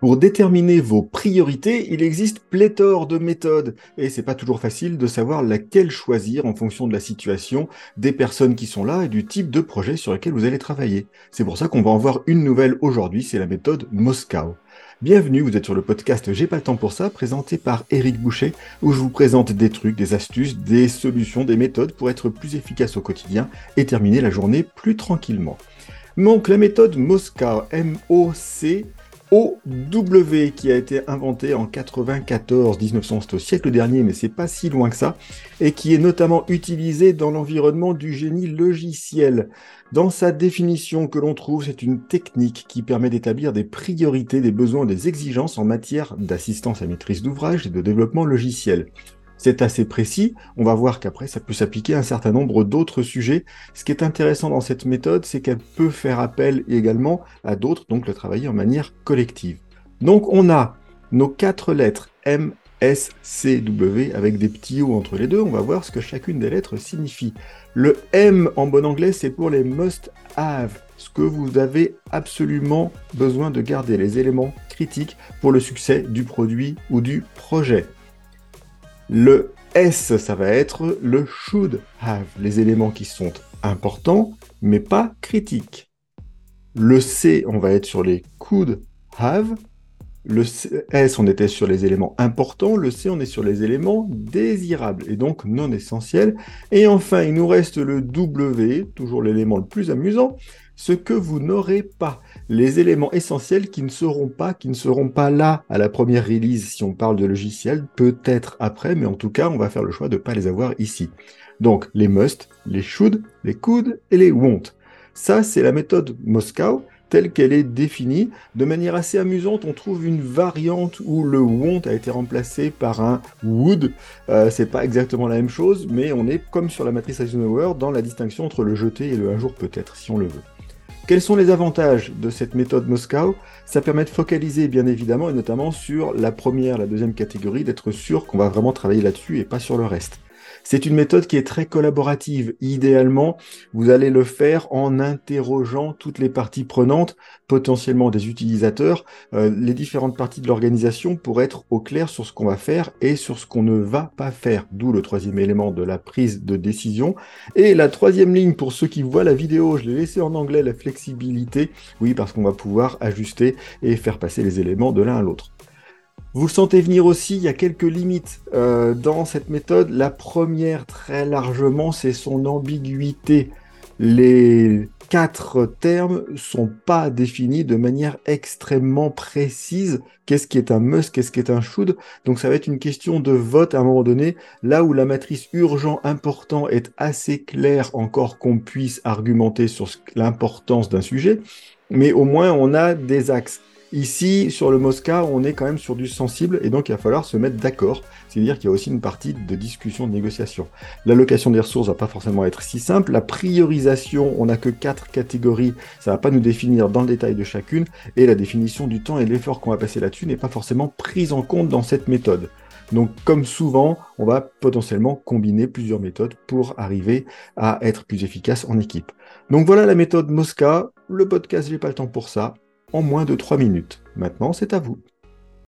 Pour déterminer vos priorités, il existe pléthore de méthodes et c'est pas toujours facile de savoir laquelle choisir en fonction de la situation, des personnes qui sont là et du type de projet sur lequel vous allez travailler. C'est pour ça qu'on va en voir une nouvelle aujourd'hui, c'est la méthode Moscow. Bienvenue, vous êtes sur le podcast J'ai pas le temps pour ça, présenté par Eric Boucher, où je vous présente des trucs, des astuces, des solutions, des méthodes pour être plus efficace au quotidien et terminer la journée plus tranquillement. Donc la méthode Moscow, M-O-C OW qui a été inventé en 94, 1900, c'est au siècle dernier, mais c'est pas si loin que ça, et qui est notamment utilisé dans l'environnement du génie logiciel. Dans sa définition que l'on trouve, c'est une technique qui permet d'établir des priorités, des besoins, des exigences en matière d'assistance à maîtrise d'ouvrage et de développement logiciel. C'est assez précis. On va voir qu'après, ça peut s'appliquer à un certain nombre d'autres sujets. Ce qui est intéressant dans cette méthode, c'est qu'elle peut faire appel également à d'autres, donc le travailler en manière collective. Donc on a nos quatre lettres M, S, C, W avec des petits O entre les deux. On va voir ce que chacune des lettres signifie. Le M en bon anglais, c'est pour les must have, ce que vous avez absolument besoin de garder, les éléments critiques pour le succès du produit ou du projet. Le S, ça va être le should have, les éléments qui sont importants, mais pas critiques. Le C, on va être sur les could have. Le S, on était sur les éléments importants. Le C, on est sur les éléments désirables et donc non essentiels. Et enfin, il nous reste le W, toujours l'élément le plus amusant, ce que vous n'aurez pas les éléments essentiels qui ne seront pas, qui ne seront pas là à la première release si on parle de logiciel, peut-être après, mais en tout cas, on va faire le choix de ne pas les avoir ici. Donc, les must, les should, les could et les won't. Ça, c'est la méthode Moscow telle qu'elle est définie. De manière assez amusante, on trouve une variante où le won't a été remplacé par un would. Euh, c'est pas exactement la même chose, mais on est comme sur la matrice Eisenhower dans la distinction entre le jeter et le un jour peut-être, si on le veut. Quels sont les avantages de cette méthode Moscow? Ça permet de focaliser bien évidemment et notamment sur la première, la deuxième catégorie, d'être sûr qu'on va vraiment travailler là-dessus et pas sur le reste. C'est une méthode qui est très collaborative. Idéalement, vous allez le faire en interrogeant toutes les parties prenantes, potentiellement des utilisateurs, euh, les différentes parties de l'organisation pour être au clair sur ce qu'on va faire et sur ce qu'on ne va pas faire. D'où le troisième élément de la prise de décision. Et la troisième ligne, pour ceux qui voient la vidéo, je l'ai laissé en anglais, la flexibilité. Oui, parce qu'on va pouvoir ajuster et faire passer les éléments de l'un à l'autre. Vous le sentez venir aussi, il y a quelques limites euh, dans cette méthode. La première, très largement, c'est son ambiguïté. Les quatre termes sont pas définis de manière extrêmement précise. Qu'est-ce qui est un must, qu'est-ce qui est un should? Donc ça va être une question de vote à un moment donné, là où la matrice urgent important est assez claire encore qu'on puisse argumenter sur l'importance d'un sujet, mais au moins on a des axes. Ici, sur le Mosca, on est quand même sur du sensible et donc il va falloir se mettre d'accord. C'est-à-dire qu'il y a aussi une partie de discussion, de négociation. L'allocation des ressources va pas forcément être si simple. La priorisation, on n'a que quatre catégories. Ça va pas nous définir dans le détail de chacune. Et la définition du temps et l'effort qu'on va passer là-dessus n'est pas forcément prise en compte dans cette méthode. Donc, comme souvent, on va potentiellement combiner plusieurs méthodes pour arriver à être plus efficace en équipe. Donc voilà la méthode Mosca. Le podcast, j'ai pas le temps pour ça en moins de 3 minutes. Maintenant, c'est à vous.